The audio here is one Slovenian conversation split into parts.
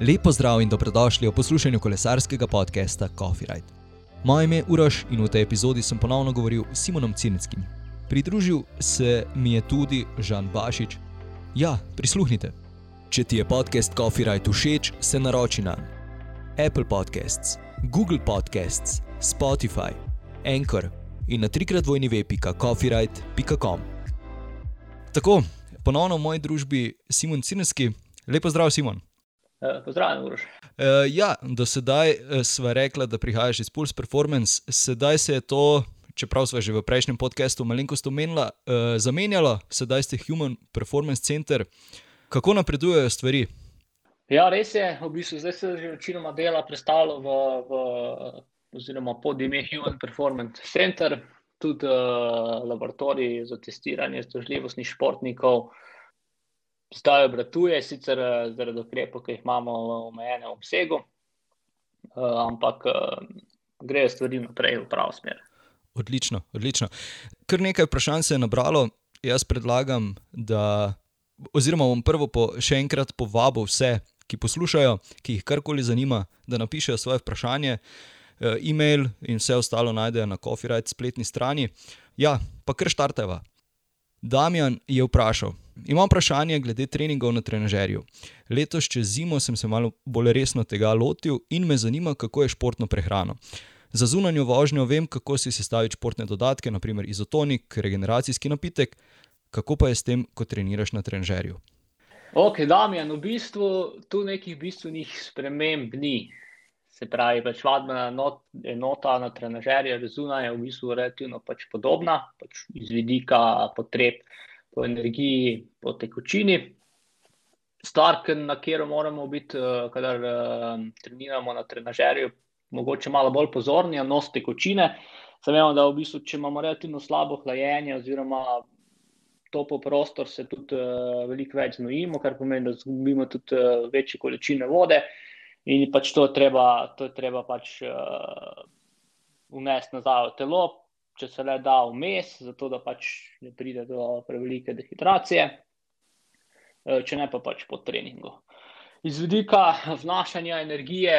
Lepo zdrav in dobrodošli v poslušanju kolesarskega podcasta Coffee Ride. Moje ime je Uroš in v tej epizodi sem ponovno govoril s Simonom Cineckim. Pridružil se mi je tudi Žan Bašič. Ja, prisluhnite. Če ti je podcast Coffee Ride všeč, se naroči na Apple Podcasts, Google Podcasts, Spotify, Anchor in na trikrat vojni web.coffeeride.com. Tako, ponovno v moji družbi Simon Cinecki. Lepo zdrav, Simon. Uh, Pozdravljen, Uroš. Uh, ja, do sedaj uh, sva rekla, da prihajaš iz Pulse Performance, sedaj se je to, čeprav smo že v prejšnjem podkastu malenkost omenila, uh, zamenjalo, sedaj ste Human Performance Center. Kako napredujejo stvari? Ja, res je. V bistvu zdaj se že večinoma dela predstavljalo v, v, oziroma pod ime Human Performance Center, tudi uh, laboratorij za testiranje zdržljivostnih športnikov. Zdaj obratuje, sicer zaradi ukrepov, ki jih imamo v omejenem obsegu, uh, ampak grejo stvari naprej v pravo smer. Odlično, odlično. Kar nekaj vprašanj se je nabralo. Jaz predlagam, da, oziroma bom prvo po, še enkrat povabil vse, ki poslušajo, ki jih karkoli zanima, da napišejo svoje vprašanje. E-mail in vse ostalo najdejo na Coffee spletni strani. Ja, pa kar štarteva. Damjan je vprašal: Imam vprašanje glede treningov na trenažerju. Letos čez zimo sem se malo bolj resno tega lotil in me zanima, kako je športno prehrano. Za zunanjo vožnjo vem, kako si sestaviti športne dodatke, naprimer izotonik, regeneracijski napitek, kako pa je s tem, ko treniraš na trenažerju. Ok, Damjan, v bistvu tu nekih bistvenih sprememb ni. Se pravi, pač vadbena enota na trenažerju zunaj je v bistvu relativno pač podobna, pač iz vidika potreb po energiji, po tekočini. Stvar, na katero moramo biti, kadar treniramo na trenažerju, mogoče malo bolj pozorni, je nos tekočine. Zavemo, da v bistvu, če imamo relativno slabo hlajenje oziroma topo prostor, se tudi veliko več znojimo, kar pomeni, da zgubimo tudi večje količine vode. In pač to je treba, to je treba pač vnesti nazaj v telo, če se le da vmes, zato da pač ne pride do prevelike dehidracije, če ne pa pač po treningu. Iz vidika vnašanja energije,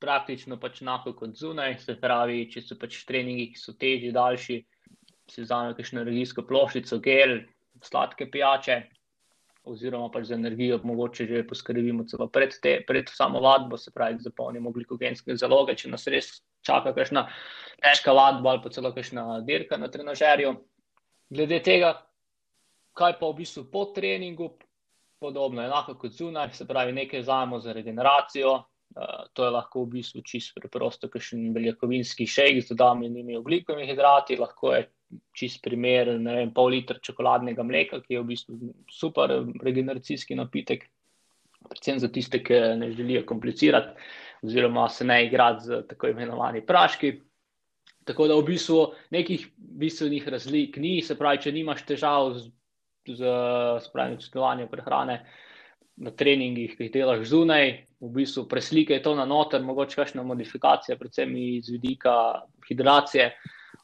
praktično pač enako kot zunaj, se pravi, če so pač treningi, ki so težji, daljši, si vzamem kakšno energijsko ploščico, gel, sladke pijače. Oziroma, pač za energijo, mogoče že poskrbimo celo pred, te, pred samo vadbo, se pravi, zapolnimo glikogenske zaloge, če nas res čaka kakšna težka vadba ali pa celo kakšna dirka na trenažerju. Glede tega, kaj pa v bistvu po treningu, podobno, enako kot zunaj, se pravi, nekaj vzamemo za regeneracijo. Uh, to je lahko v bistvu čisto preprosto, kakšen beljakovinski šejk z dodatnimi ogljikovimi hidrati, lahko je čist primer, ne vem, pol litra čokoladnega mleka, ki je v bistvu super regeneracijski napitek, predvsem za tiste, ki ne želijo komplicirati oziroma se ne igrati z tako imenovani praški. Tako da v bistvu nekih bistvenih razlik ni, se pravi, če nimaš težav z, z spravljanjem sodelovanja prehrane na treningih, ki jih delaš zunaj, v bistvu preslikaj to na noter, mogoče kakšna modifikacija, predvsem iz vidika hidracije,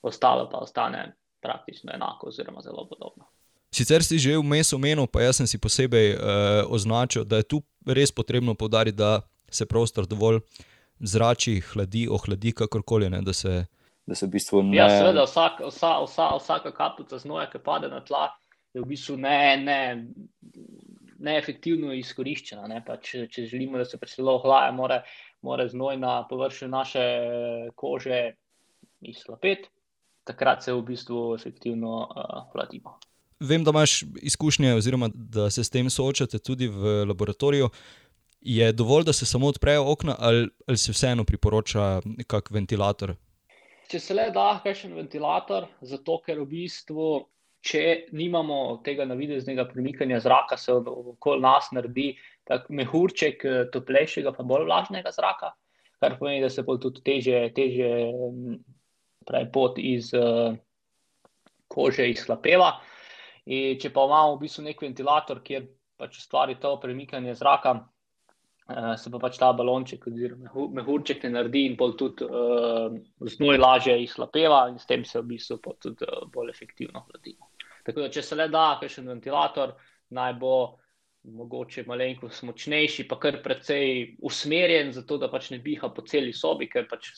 ostalo pa ostane praktično enako oziroma zelo podobno. Sicer si že vmes omenil, pa jaz sem si posebej uh, označil, da je tu res potrebno povdariti, da se prostor dovolj zrači, hladi, ohladi, kakorkoli. Ne, da, se... da se v bistvu ne. Ja, seveda, vsak, vsa, vsa, vsaka kapljica znoja, ki pade na tla, je v bistvu ne, ne, neefektivno izkoriščena. Ne? Če, če želimo, da se preselo ohlaja, mora, mora znoj na površju naše kože izlapeti, takrat se v bistvu efektivno uh, hladimo. Vem, da imaš izkušnje, oziroma da se s tem soočate tudi v laboratoriju. Je dovolj, da se samo odprejo okna, ali, ali se vseeno priporoča kak ventilator? Če se le da, kakšen ventilator, zato ker v bistvu če nimamo tega navideznega premikanja zraka, se okoli nas naredi tak mehurček eh, toplejšega, pa bolj vlažnega zraka, kar pomeni, da se bo tudi teže, teže pravi, pot iz uh, kože izhlapeva. In če pa imamo v bistvu nek ventilator, kjer pač stvari to premikanje zraka, uh, se pa pač ta balonček oziroma mehurček ne naredi in bolj tudi uh, znoj lažje izhlapeva in s tem se v bistvu tudi uh, bolj efektivno hladimo. Tako da, če se le da, kakšen ventilator, naj bo mogoče malenkost močnejši, pa kar precej usmerjen, zato da pač ne piha po celi sobi, ker pač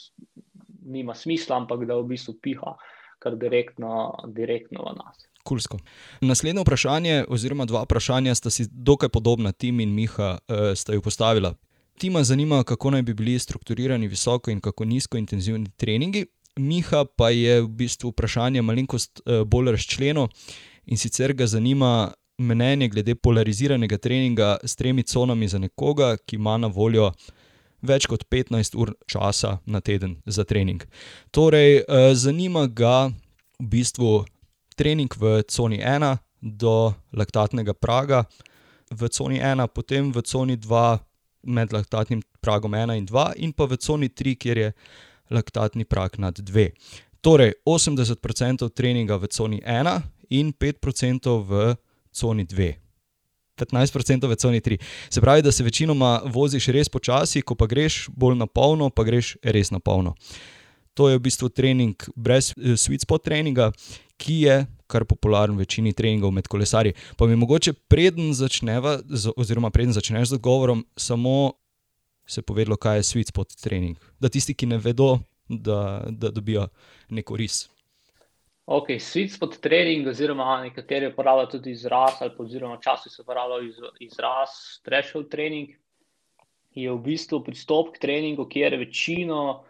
nima smisla, ampak da v bistvu piha kar direktno, direktno v nas. Kulsko. Naslednje vprašanje, oziroma dva vprašanja, sta si dokaj podobna, Tim in Miha, uh, sta jo postavila. Tima zanima, kako naj bi bili strukturirani visoko in kako nizko intenzivni treningi. Miha pa je v bistvu vprašanje malenkost uh, bolj razčleno in sicer ga zanima mnenje glede polariziranega treninga s tremi conami za nekoga, ki ima na voljo več kot 15 ur časa na teden za trening. Torej, uh, zanima ga v bistvu trening v coni 1 do laktatnega praga, v coni 1, potem v coni 2 med laktatnim pragom 1 in 2, in pa v coni 3, kjer je laktatni prag nad 2. Torej, 80% treninga v coni 1 in 5% v coni 2. 15% v coni 3. Se pravi, da se večinoma voziš res počasi, ko pa greš bolj na polno, pa greš res na polno. To je v bistvu trening brez eh, sweet spot treninga, ki je kar popularen v večini treningov med kolesarji. Pa mi mogoče preden začneva, oziroma preden začneš z odgovorom, samo se povedlo, kaj je sweet spot trening. Da tisti, ki ne vedo, da, da dobijo neko ris. Ok, sweet spot trening, oziroma nekateri uporabljajo tudi izraz, ali pa oziroma včasih se uporabljajo izraz threshold trening, je v bistvu pristop k treningu, kjer večino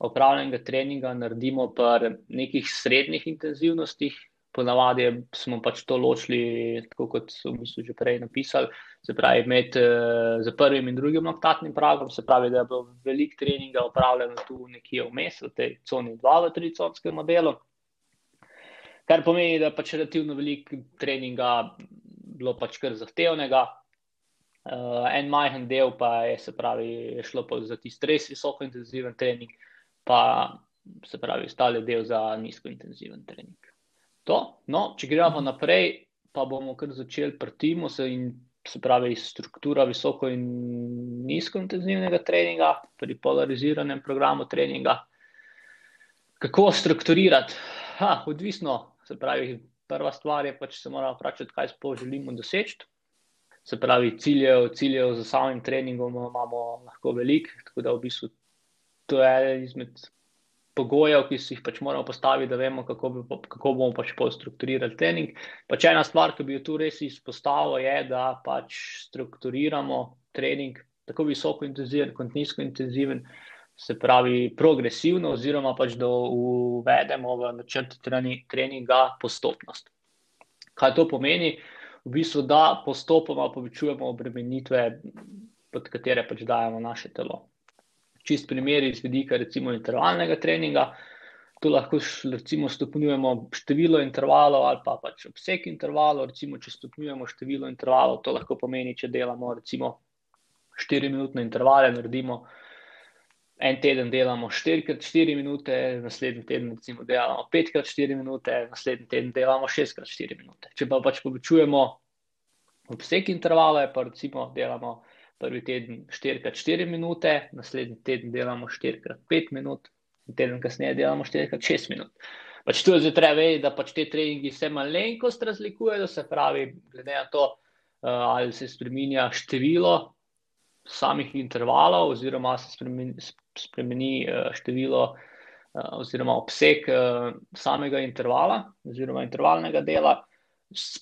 opravljenega treninga naredimo pri nekih srednjih intenzivnostih. Ponavadi smo pač to ločili, tako kot so v bistvu že prej napisali, se pravi med uh, prvim in drugim laktatnim pragom, se pravi, da je bilo veliko treninga opravljeno tu nekje vmes, v tej coni 2 v triconskem modelu. Kar pomeni, da pač relativno veliko treninga bilo pač kar zahtevnega. Uh, en majhen del pa je, se pravi, je šlo za tisti res visoko intenziven trening, pa se pravi, ostali del za nizko intenziven trening. To, no, če gremo naprej, pa bomo kar začeli pri timu, se, in, se pravi, struktura visoko in nizko intenzivnega treninga, pri polariziranem programu treninga. Kako strukturirati? Ha, odvisno, Se pravi, prva stvar je pač se moramo vprašati, kaj sploh želimo doseči. Se pravi, ciljev, ciljev za samim treningom imamo lahko veliko, tako da v bistvu to je eden izmed pogojev, ki si jih pač moramo postaviti, da vemo, kako, bi, kako bomo pač strukturirali trening. Pač ena stvar, ki bi jo tu res izpostavil, je, da pač strukturiramo trening tako visoko intenziven kot nizko intenziven se pravi, progresivno, oziroma pač da uvedemo v načrt treninga postopnost. Kaj to pomeni? V bistvu, da postopoma povečujemo obremenitve, pod katere pač dajemo naše telo. Čist primer iz vidika, recimo, intervalnega treninga. Tu lahko recimo, stopnjujemo število intervalov ali pa pač obseg intervalov. Recimo, če stopnjujemo število intervalov, to lahko pomeni, če delamo recimo 4-minutne intervale, naredimo en teden delamo 4x4 minute, naslednji teden recimo delamo 5x4 minute, naslednji teden delamo 6x4 minute. Če pa pač povečujemo obseg intervala, pa recimo delamo prvi teden 4x4 minute, naslednji teden delamo 4x5 minut, in teden kasneje delamo 4x6 minut. Pač tu je zdaj treba vedeti, da pač te treningi se malenkost razlikujejo, se pravi, glede na to, uh, ali se spremenja število samih intervalov, oziroma se spremeni, spremeni uh, število uh, oziroma obseg uh, samega intervala, oziroma intervalnega dela,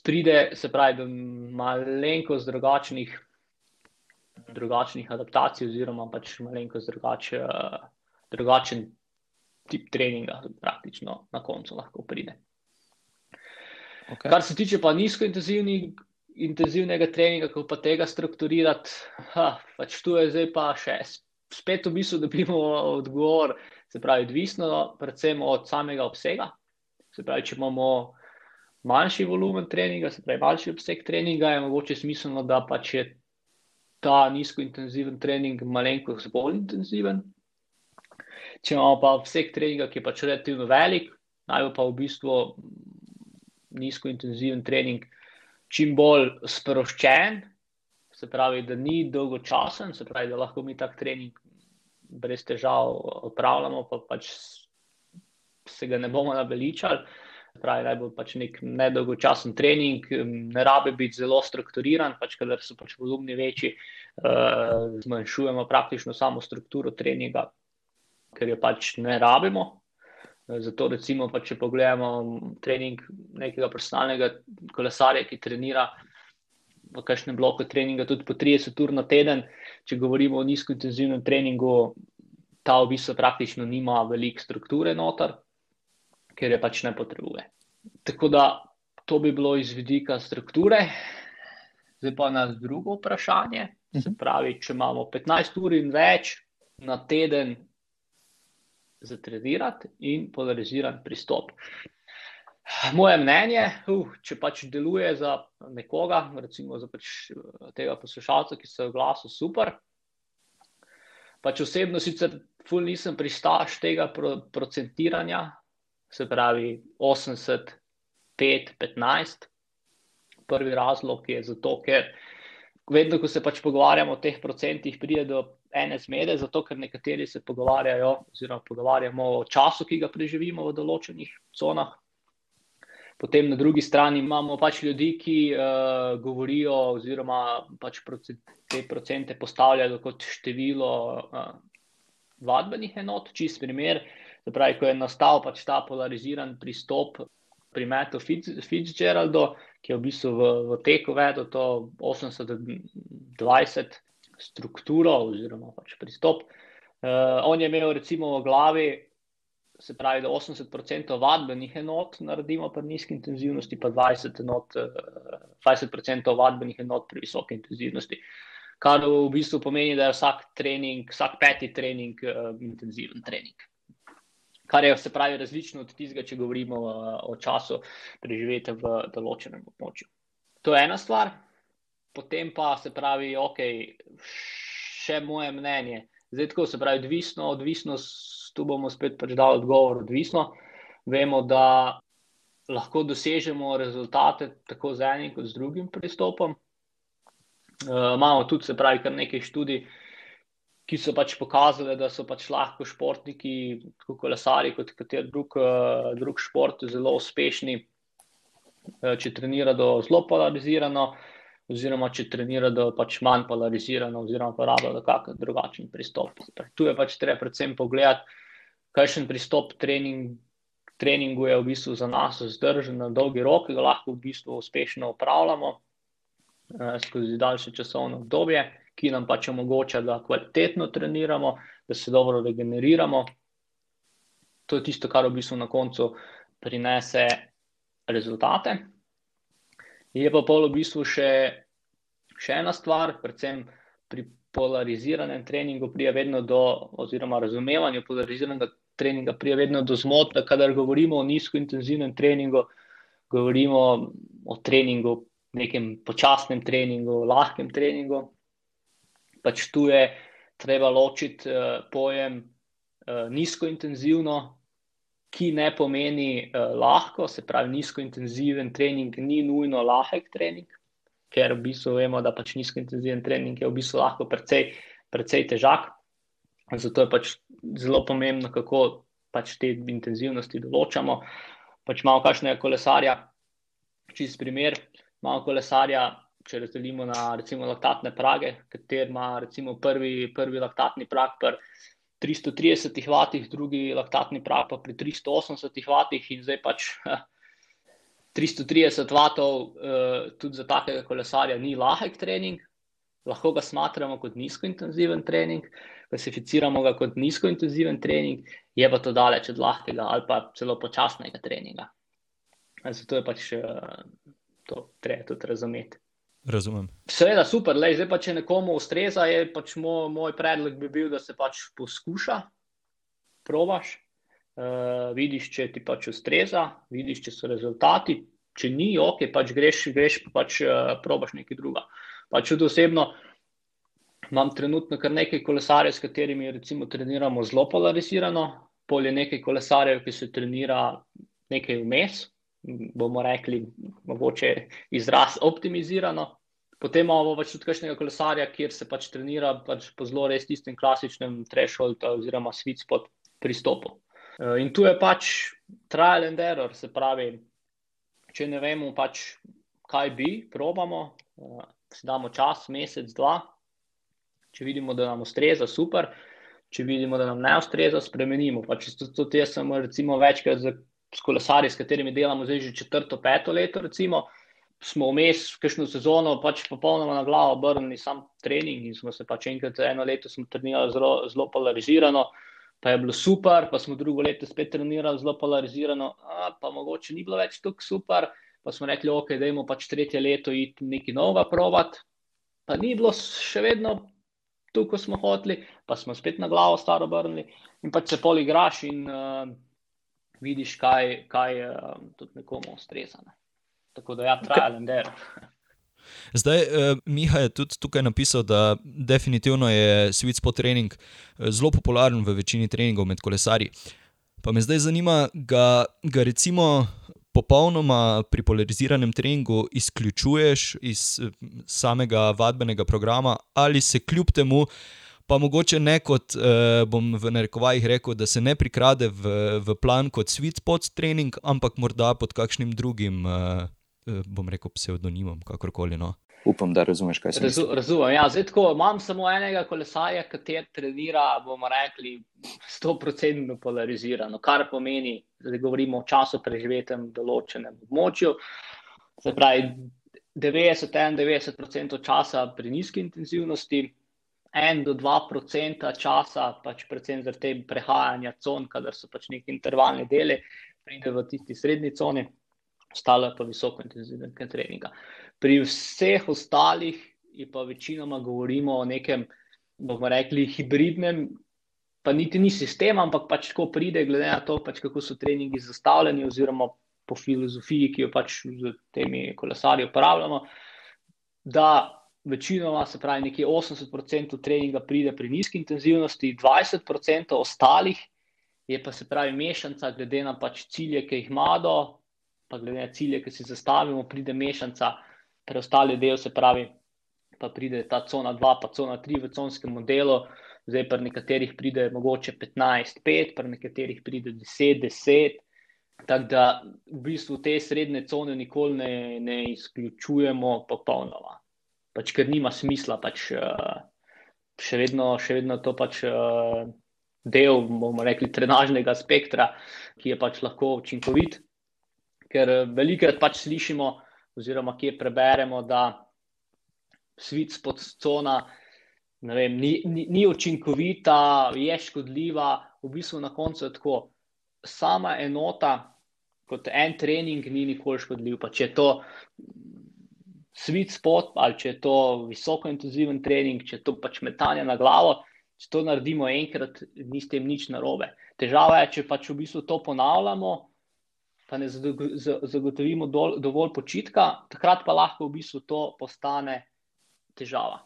pride se pravi do malenkost drugačnih, drugačnih adaptacij, oziroma pač malenkost drugač, drugačen tip treninga, praktično na koncu lahko pride. Okay. Kar se tiče pa nizkointenzivnih intenzivnega treninga, kako pa tega strukturirati. Ha, pač tu je zdaj pa še spet v bistvu dobimo odgovor, se pravi, odvisno predvsem od samega obsega. Se pravi, če imamo manjši volumen treninga, se pravi, manjši obseg treninga, je mogoče smiselno, da pač je ta nizkointenziven trening malenkost bolj intenziven. Če imamo pa obseg treninga, ki je pač relativno velik, naj pa v bistvu nizkointenziven trening čim bolj sproščen, se pravi, da ni dolgočasen, se pravi, da lahko mi tak trening brez težav opravljamo, pa pač se ga ne bomo naveličali. pravi, najbolj pač nek nedolgočasen trening, ne rabi biti zelo strukturiran, pač kadar so pač volumni večji, uh, zmanjšujemo praktično samo strukturo treninga, ker jo pač ne rabimo. Zato, recimo, pa, če pogledamo trening nekega personalnega kolesarja, ki trenira v kažem bloku treninga tudi po 30 ur na teden, če govorimo o nizkointenzivnem treningu, ta v bistvu praktično nima veliko strukture noter, ker je pač ne potrebuje. Tako da to bi bilo iz vidika strukture. Zdaj pa na drugo vprašanje. Se mhm. pravi, če imamo 15 ur in več na teden za trenirati in polariziran pristop. Moje mnenje, uh, če pač deluje za nekoga, recimo za pač tega poslušalca, ki se je oglasil, super. Pač osebno sicer ful nisem pristaš tega pro, procentiranja, se pravi 80, 5, 15. Prvi razlog je zato, ker vedno, ko se pač pogovarjamo o teh procentih, pride do ene zmede, zato ker nekateri se pogovarjajo, oziroma pogovarjamo o času, ki ga preživimo v določenih conah. Potem na drugi strani imamo pač ljudi, ki uh, govorijo, oziroma pač procent, te procente postavljajo kot število uh, vadbenih enot. Čist primer, da pravi, ko je nastal pač ta polariziran pristop pri Metu Fitzgeraldu, ki je v bistvu v, v teku vedel to 80-20 strukturo oziroma pač pristop. Uh, on je imel recimo v glavi, se pravi, da 80% vadbenih enot naredimo pri nizki intenzivnosti, pa 20%, enot, uh, 20 vadbenih enot pri visoki intenzivnosti. Kar v bistvu pomeni, da je vsak trening, vsak peti trening uh, intenziven trening kar je se pravi različno od tistega, če govorimo o, o času preživetja v določenem območju. To je ena stvar, potem pa se pravi, ok, še moje mnenje. Zdaj, tako se pravi, odvisno, odvisno, tu bomo spet pač dali odgovor, odvisno. Vemo, da lahko dosežemo rezultate tako z enim kot z drugim pristopom. Uh, imamo tudi, se pravi, kar nekaj študij, uh, ki so pač pokazali, da so pač lahko športniki, tako kolesari kot kater drug, eh, drug šport, zelo uspešni, eh, če trenirajo zelo polarizirano, oziroma če trenirajo pač manj polarizirano, oziroma pa rabijo kakšen drugačen pristop. Tu je pač treba predvsem pogledati, kakšen pristop trening. Treningu je v bistvu za nas zdržen na dolgi rok, ki ga lahko v bistvu uspešno upravljamo eh, skozi daljše časovno obdobje ki nam pač omogoča, da kvalitetno treniramo, da se dobro regeneriramo. To je tisto, kar v bistvu na koncu prinese rezultate. Je pa pol v bistvu še, še ena stvar, predvsem pri polariziranem treningu, prija vedno do, oziroma razumevanju polariziranega treninga, prija vedno do zmot, da kadar govorimo o nizkointenzivnem treningu, govorimo o treningu, nekem počasnem treningu, lahkem treningu pač tu je treba ločiti uh, pojem uh, nizkointenzivno, ki ne pomeni uh, lahko, se pravi, nizkointenziven trening ni nujno lahek trening, ker v bistvu vemo, da pač nizkointenziven trening je v bistvu lahko precej, precej težak. Zato je pač zelo pomembno, kako pač te intenzivnosti določamo. Pač malo kakšnega kolesarja, čist primer, malo kolesarja če razdelimo na recimo laktatne prage, kater ima recimo prvi, prvi laktatni prag pri 330 vatih, drugi laktatni prag pa pri 380 vatih in zdaj pač 330 vatov uh, tudi za takega kolesarja ni lahek trening, lahko ga smatramo kot nizkointenziven trening, klasificiramo ga kot nizkointenziven trening, je pa to daleč od lahkega ali pa celo počasnega treninga. Zato je pač uh, to treba tudi razumeti. Razumem. Seveda, super, lej, zdaj pa če nekomu ustreza, je pač moj, moj predlog bi bil, da se pač poskuša, probaš, uh, vidiš, če ti pač ustreza, vidiš, če so rezultati. Če ni, ok, pač greš, greš pa pač uh, probaš nekaj druga. Pač tudi osebno imam trenutno kar nekaj kolesarjev, s katerimi recimo treniramo zelo polarizirano, polje nekaj kolesarjev, ki se trenira nekaj vmes, bomo rekli, mogoče izraz optimizirano. Potem imamo pač tudi kakšnega kolesarja, kjer se pač trenira pač po zelo resnem klasičnem thresholdu oziroma sweet spot pristopu. Eh, in tu je pač trial and error, se pravi, če ne vemo, pač, kaj bi, probamo, uh, si damo čas, mesec, dva. Če vidimo, da nam ustreza, super. Če vidimo, da nam ne ustreza, spremenimo. Pač, tudi jaz sem recimo, večkrat z, z kolesarji, s katerimi delamo zdaj že četrto, peto leto. Recimo, smo vmes, kakšno sezono, pač popolnoma na glavo obrnili sam trening in smo se pač enkrat eno leto trenirali zelo, zelo polarizirano. Pa je bilo super, pa smo drugo leto spet trenirali zelo polarizirano, a, pa mogoče ni bilo več tako super. Pa smo rekli, ok, da imamo pač tretje leto iti nekaj novega provat. Pa ni bilo še vedno tu, ko smo hoteli, pa smo spet na glavo staro obrnili in pač se poligraš in uh, vidiš, kaj, kaj uh, tudi nekomu ustreza. Ne. Tako da ja, trial and error. Zdaj, eh, Miha je tudi tukaj napisal, da definitivno je sweet spot trening zelo popularen v večini treningov med kolesarji. Pa me zdaj zanima, ga, ga recimo popolnoma pri polariziranem treningu izključuješ iz eh, samega vadbenega programa, ali se kljub temu, pa mogoče ne kot, eh, bom v narekovajih rekel, da se ne prikrade v, v plan kot sweet spot trening, ampak morda pod kakšnim drugim, eh, eh bom rekel, psevdonimom, kakorkoli. No. Upam, da razumeš, kaj se Razu, dogaja. Razumem. Ja, zdaj, tako, imam samo enega kolesarja, ki trenira, bomo rekli, 100% polarizirano, kar pomeni, da govorimo o času preživetem v določenem območju. Se pravi, 90-91% časa pri nizki intenzivnosti, 1-2% časa, pač predvsem zaradi te prehajanja con, kadar so pač neki intervalni deli, pride v tisti srednji coni, ostalo pa visoko intenzivnega treninga. Pri vseh ostalih je pa večinoma govorimo o nekem, bomo rekli, hibridnem, pa niti ni sistem, ampak pač tako pride, glede na to, pač kako so treningi zastavljeni, oziroma po filozofiji, ki jo pač z temi kolesarji uporabljamo. Da večinoma, se pravi, nekje 80% treninga pride pri nizki intenzivnosti, 20% ostalih je pa se pravi mešanca, glede na pač cilje, ki jih imajo, pa glede na cilje, ki si zastavimo, pride mešanca preostali del, se pravi, pa pride ta cona 2, pa cona 3 v conskem modelu, zdaj pa nekaterih pride mogoče 15, 5, pa nekaterih pride 10, 10. Tako da v bistvu te srednje cone nikoli ne, ne izključujemo popolnoma. Pač, ker nima smisla, pač, še, vedno, še vedno to pač del, bomo rekli, trenažnega spektra, ki je pač lahko učinkovit. Ker velikrat pač slišimo, oziroma kje preberemo, da svet spod cona vem, ni, ni, ni učinkovita, je škodljiva. V bistvu na koncu je tako, sama enota, kot en trening, ni nikoli škodljiv. Pa če je to svet spod ali če je to visoko intenziven trening, če je to pač metanje na glavo. Če to naredimo enkrat, ni s tem nič narobe. Težava je, če pač v bistvu to ponavljamo, pa ne zagotovimo dovolj počitka, takrat pa lahko v bistvu to postane težava.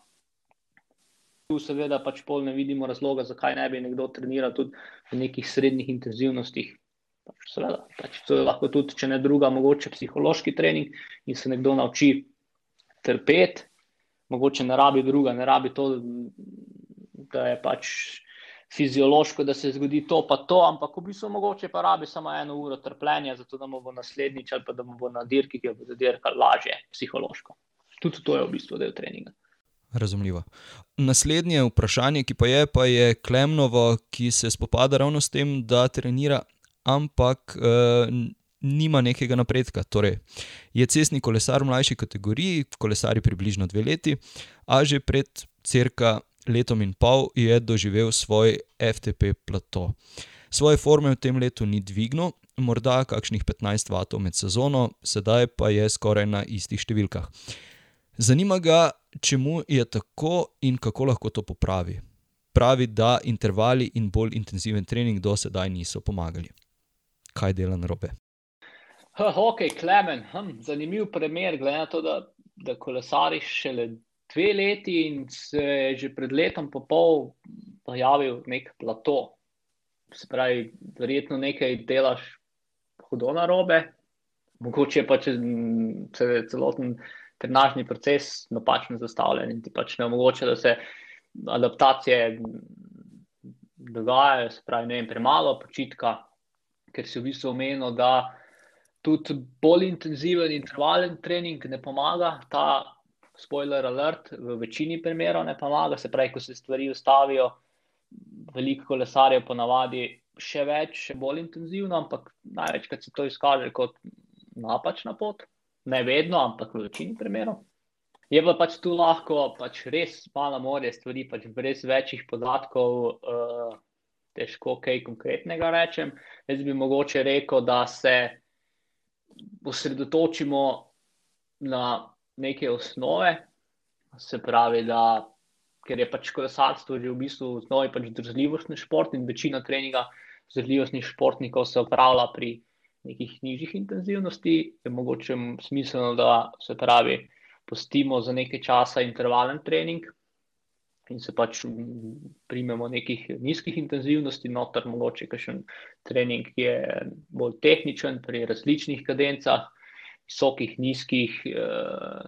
Tu seveda pač pol ne vidimo razloga, zakaj ne bi nekdo treniral tudi v nekih srednjih intenzivnostih. Pač seveda, pač to je lahko tudi, če ne druga, mogoče psihološki trening in se nekdo nauči trpeti, mogoče ne rabi druga, ne rabi to, da je pač fiziološko, da se zgodi to, pa to, ampak v bistvu mogoče pa rabi samo eno uro trpljenja, zato da mu bo naslednjič ali pa da mu bo na dirki, ki bo zadirkal lažje psihološko. Tudi to je v bistvu del treninga. Razumljivo. Naslednje vprašanje, ki pa je, pa je Klemnovo, ki se spopada ravno s tem, da trenira, ampak uh, nima nekega napredka. Torej, je cestni kolesar v mlajši kategoriji, kolesari približno dve leti, a že pred crka letom in pol je doživel svoj FTP plato. Svoje forme v tem letu ni dvignil, morda kakšnih 15 vatov med sezono, sedaj pa je skoraj na istih številkah. Zanima ga, čemu je tako in kako lahko to popravi. Pravi, da intervali in bolj intenziven trening do sedaj niso pomagali. Kaj dela na robe? Ok, Klemen, hm, zanimiv primer, glede na to, da, da kolesariš šele dve leti in se je že pred letom in pol pojavil nek plato. Se pravi, verjetno nekaj delaš hudo na robe, mogoče pa če se je celoten trenažni proces napačno zastavljen in ti pač ne omogoča, da se adaptacije dogajajo, se pravi, ne vem, premalo počitka, ker si v bistvu omenil, da tudi bolj intenziven intervalen trening ne pomaga. Ta spoiler alert v večini primerov ne pomaga, se pravi, ko se stvari ustavijo, veliko kolesarjev ponavadi še več, še bolj intenzivno, ampak največkrat se to izkaže kot napačna pot. Ne vedno, ampak v večini primerov. Je pa pač tu lahko pač res malo morje stvari, pač brez večjih podatkov, uh, težko kaj konkretnega rečem. Jaz bi mogoče rekel, da se osredotočimo na neke osnove, se pravi, da ker je pač kolesarstvo že v bistvu v osnovi pač zdržljivostni šport in večina treninga zdržljivostnih športnikov se opravlja pri nekih nižjih intenzivnosti, je mogoče smiselno, da se pravi, pustimo za nekaj časa intervalen trening in se pač primemo nekih nizkih intenzivnosti, noter mogoče kakšen trening, ki je bolj tehničen pri različnih kadencah, visokih, nizkih, eh,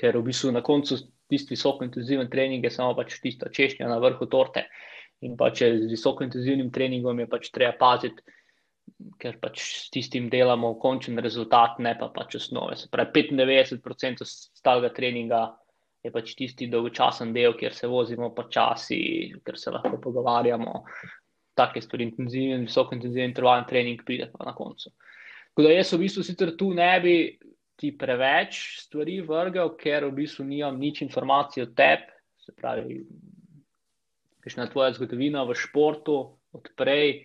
ker v bistvu na koncu tisti visoko intenziven trening je samo pač tista češnja na vrhu torte in pa če z visoko intenzivnim treningom je pač treba paziti, ker pač s tistim delamo končen rezultat, ne pa pač osnove. Se pravi, 95% stalega treninga je pač tisti dolgočasen del, kjer se vozimo počasi, ker se lahko pogovarjamo. Take stvari, intenziven, visoko intenziven intervalen trening pride pa na koncu. Tako da jaz v bistvu sicer tu ne bi ti preveč stvari vrgel, ker v bistvu nimam nič informacij o tebi, se pravi, kakšna je tvoja zgodovina v športu odprej.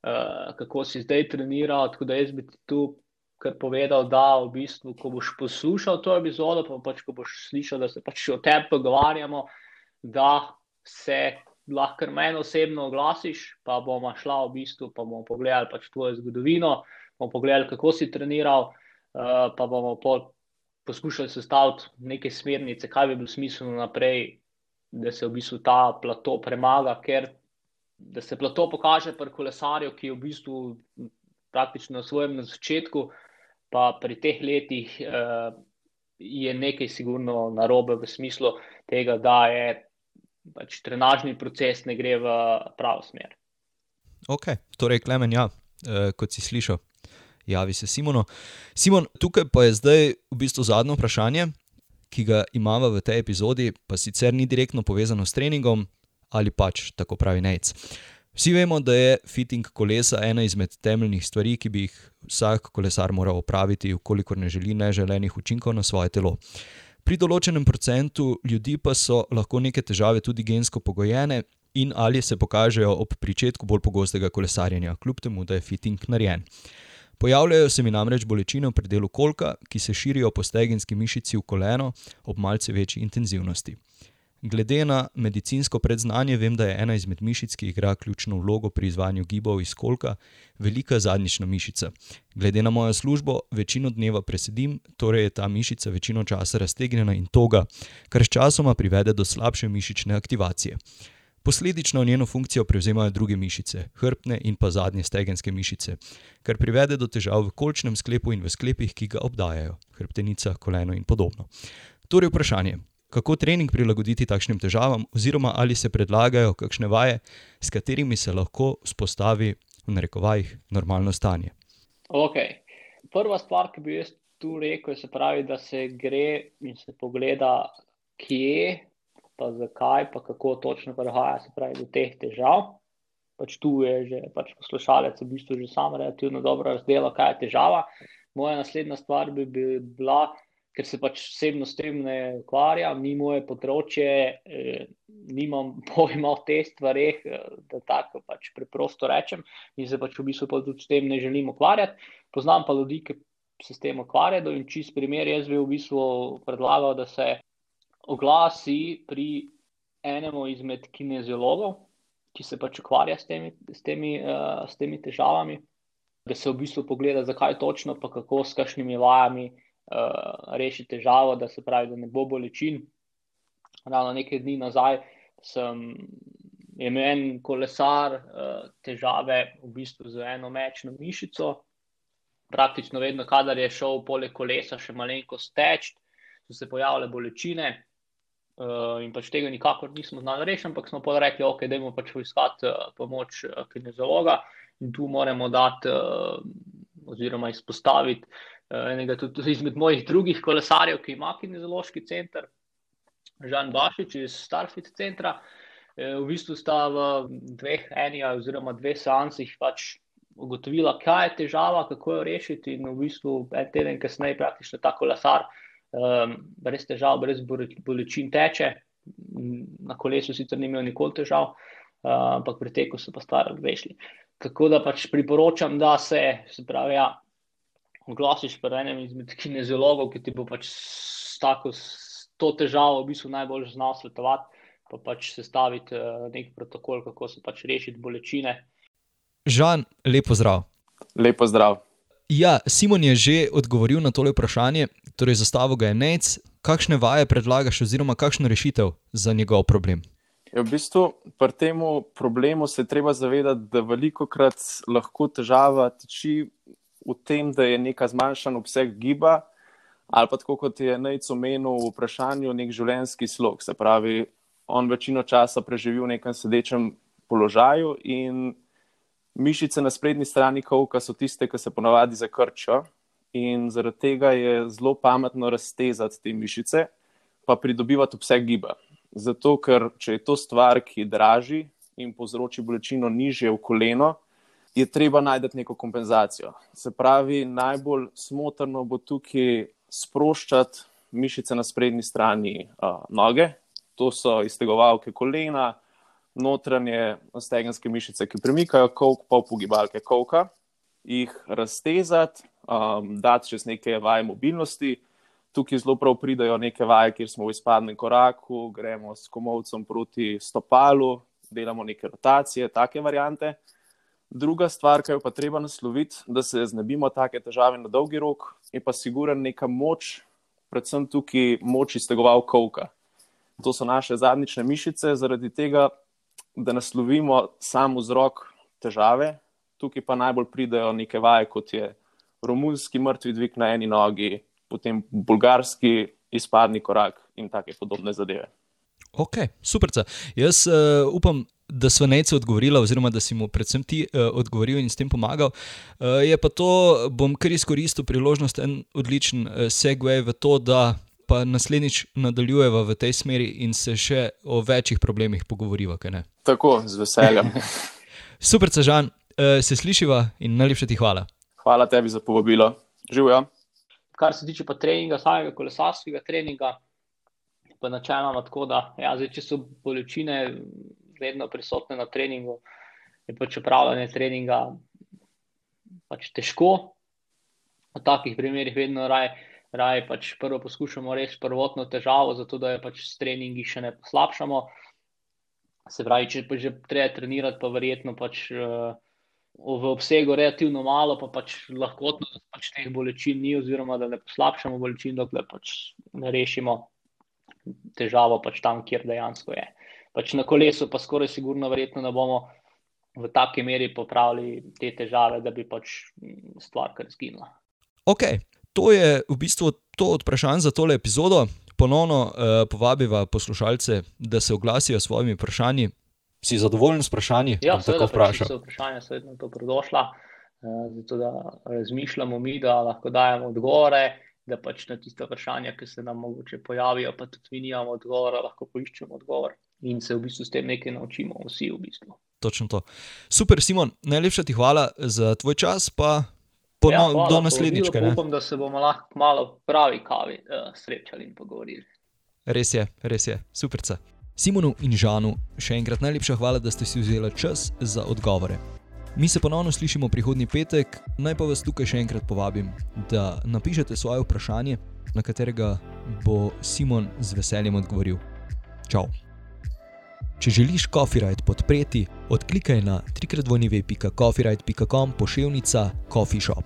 Eh, kako si zdaj treniral. Tako da jaz bi ti tu kar povedal, da v bistvu, ko boš poslušal to epizodo, pa pač, ko boš slišal, da se pač o tebi pogovarjamo, da se lahko meni osebno oglasiš, pa bomo šla v bistvu, pa bomo pogledali pač tvojo zgodovino, bomo pogledali, kako si treniral, uh, pa bomo poskušali sestaviti neke smernice, kaj bi bilo smiselno naprej, da se v bistvu ta plato premaga, ker da se plato pokaže pri kolesarju, ki je v bistvu praktično na svojem na začetku, pa pri teh letih uh, je nekaj sigurno narobe v smislu tega, da je pač trenažni proces ne gre v pravo smer. Ok, torej, Klemen, ja, uh, kot si slišal, javi se Simono. Simon, tukaj pa je zdaj v bistvu zadnje vprašanje, ki ga imamo v tej epizodi, pa sicer ni direktno povezano s treningom, ali pač tako pravi Nec. Vsi vemo, da je fitting kolesa ena izmed temeljnih stvari, ki bi jih vsak kolesar moral opraviti, ukolikor ne želi neželenih učinkov na svoje telo. Pri določenem procentu ljudi pa so lahko neke težave tudi gensko pogojene in ali se pokažejo ob začetku bolj pogostega kolesarjenja, kljub temu, da je fitting narejen. Pojavljajo se mi namreč bolečine v predelu kolka, ki se širijo po stegenski mišici v koleno ob malce večji intenzivnosti. Glede na medicinsko predznanje, vem, da je ena izmed mišic, ki igra ključno vlogo pri izvajanju gibov iz kolka, velika zadnjična mišica. Glede na mojo službo, večino dneva presedim, torej je ta mišica večino časa raztegnjena in toga, kar sčasoma privede do slabše mišične aktivacije. Posledično njeno funkcijo prevzemajo druge mišice, hrbtne in pa zadnje stegenske mišice, kar privede do težav v kolčnem sklepu in v sklepih, ki ga obdajajo, hrbtenica, koleno in podobno. Torej, vprašanje, kako trening prilagoditi takšnim težavam, oziroma ali se predlagajo kakšne vaje, s katerimi se lahko vzpostavi v narekovajih normalno stanje. Okay. Prva stvar, ki bi jaz tu rekel, je, pravi, da se gre in se pogleda, kje, pa zakaj, pa kako točno prihaja do teh težav. Pač tu je že pač poslušalec, v bistvu že sam relativno dobro razdelil, kaj je težava. Moja naslednja stvar bi bila, ker se pač osebno s tem ne ukvarjam, ni moje področje, eh, nimam pojma o teh stvareh, eh, da tako pač preprosto rečem, in se pač v bistvu tudi s tem ne želim ukvarjati. Poznam pa ljudi, ki se s tem ukvarjajo in čist primer, jaz bi v bistvu predlagal, da se oglasi pri enemu izmed kineziologov, ki se pač ukvarja s temi, s temi, uh, s temi težavami. Da se v bistvu pogleda, zakaj točno, pa kako s kakšnimi vajami, uh, reši težavo, da se pravi, da ne bo bolečin. Ravno nekaj dni nazaj sem imel en kolesar uh, težave v bistvu z eno mečno mišico. Praktično vedno, kadar je šel poleg kolesa še malenkost teč, so se pojavile bolečine. Uh, in pač tega nikakor nismo znali rešiti, ampak smo pa rekli, ok, da imamo pač poiskati uh, pomoč uh, kineziologa. In tu moramo dati uh, oziroma izpostaviti uh, enega tudi izmed mojih drugih kolesarjev, ki ima kinezološki center, Žan Bašič iz Starfit centra. V bistvu sta v dveh, enija oziroma dveh seansih pač ugotovila, kaj je težava, kako jo rešiti. In v bistvu en teden kasneje, praktično tako lasar, um, brez težav, brez bolečin teče. Na kolesu sicer ni imel nikoli težav, uh, ampak pri teku so pa stvari rešili. Tako da pač priporočam, da se, se pravi, ja, oglasiš pri enem izmed kineziologov, ki ti bo pač s tako s to težavo v bistvu najbolj znal svetovati, pa pač sestaviti uh, nek protokol, kako se pač rešiti bolečine. Žan, lepo zdrav. Lepo zdrav. Ja, Simon je že odgovoril na tole vprašanje, torej zastavil ga je Nec. Kakšne vaje predlagaš, oziroma kakšno rešitev za njegov problem? Ja, v bistvu pri tem problemu se treba zavedati, da veliko krat lahko težava tiči v tem, da je neka zmanjšan obseg giba, ali pa tako kot je Nec omenil v vprašanju, nek življenjski slog. Se pravi, on večino časa preživi v nekem sedečem položaju in Mišice na sprednji strani kovka so tiste, ki se ponavadi zakrčijo, in zaradi tega je zelo pametno raztezati te mišice, pa pridobivati obseg giba. Zato, ker če je to stvar, ki draži in povzroči bolečino nižje v koleno, je treba najti neko kompenzacijo. Se pravi, najbolj smotrno bo tukaj sproščati mišice na sprednji strani uh, noge, to so iztegovalke kolena notranje stegenske mišice, ki premikajo kolk, pa pogibalke kolka, jih raztezati, um, dati čez neke vaje mobilnosti. Tukaj zelo prav pridajo neke vaje, kjer smo v izpadnem koraku, gremo s komovcem proti stopalu, delamo neke rotacije, take variante. Druga stvar, ki jo pa treba nasloviti, da se znebimo take težave na dolgi rok, je pa siguren neka moč, predvsem tukaj moč iztegoval kolka. To so naše zadnjične mišice, zaradi tega da naslovimo sam vzrok težave, tukaj pa najbolj pridejo neke vaje, kot je romunski mrtvi dvig na eni nogi, potem bulgarski izpadni korak in take podobne zadeve. Ok, super. Jaz uh, upam, da smo nece odgovorili, oziroma da si mu predvsem ti uh, odgovoril in s tem pomagal. Uh, je pa to, bom kar izkoristil priložnost, en odličen uh, segway v to, da pa naslednjič nadaljujeva v tej smeri in se še o večjih problemih pogovoriva. Tako, z veseljem. Super, Čežan, eh, se slišiva in najlepša ti hvala. Hvala tebi za povabilo. Živijo. Kar se tiče pa treninga, samega kolesarskega treninga, pa načeloma tako, da ja, zdaj, če so bolečine vedno prisotne na treningu, je pač upravljanje treninga pač težko. V takih primerih vedno raje raje pač prvo poskušamo rešiti prvotno težavo, zato da jo pač s treningi še ne poslabšamo. Se pravi, če pa že treba trenirati, pa verjetno pač uh, v obsegu relativno malo, pa pač lahko pač teh bolečin ni, oziroma da ne poslabšamo bolečin, dokler pač ne rešimo težavo pač tam, kjer dejansko je. Pač na kolesu pa skoraj sigurno verjetno ne bomo v taki meri popravili te težave, da bi pač stvar kar zginila. Ok, to je v bistvu to od vprašanj za tole epizodo. Ponovno uh, povabiva poslušalce, da se oglasijo s svojimi vprašanji. Si zadovoljen s vprašanji? Ja, seveda, vprašanje so vprašanja, seveda, to pridošla. Uh, zato, da razmišljamo mi, da lahko dajemo odgovore, da pač na tiste vprašanja, ki se nam mogoče pojavijo, pa tudi mi nimamo odgovora, lahko poiščemo odgovor in se v bistvu s tem nekaj naučimo, vsi v bistvu. Točno to. Super, Simon, najlepša ti hvala za tvoj čas, pa Po, ja, hvala, do naslednjič. Upam, da se bomo lahko malo pravi kavi uh, srečali in pogovorili. Res je, res je, super. Simonu in Žanu še enkrat najlepša hvala, da ste si vzeli čas za odgovore. Mi se ponovno slišimo prihodnji petek, naj pa vas tukaj še enkrat povabim, da napišete svoje vprašanje, na katerega bo Simon z veseljem odgovoril. Čau! Če želiš Copyright podpreti, odklikaj na www.coffeeright.com pošiljka Coffee Shop.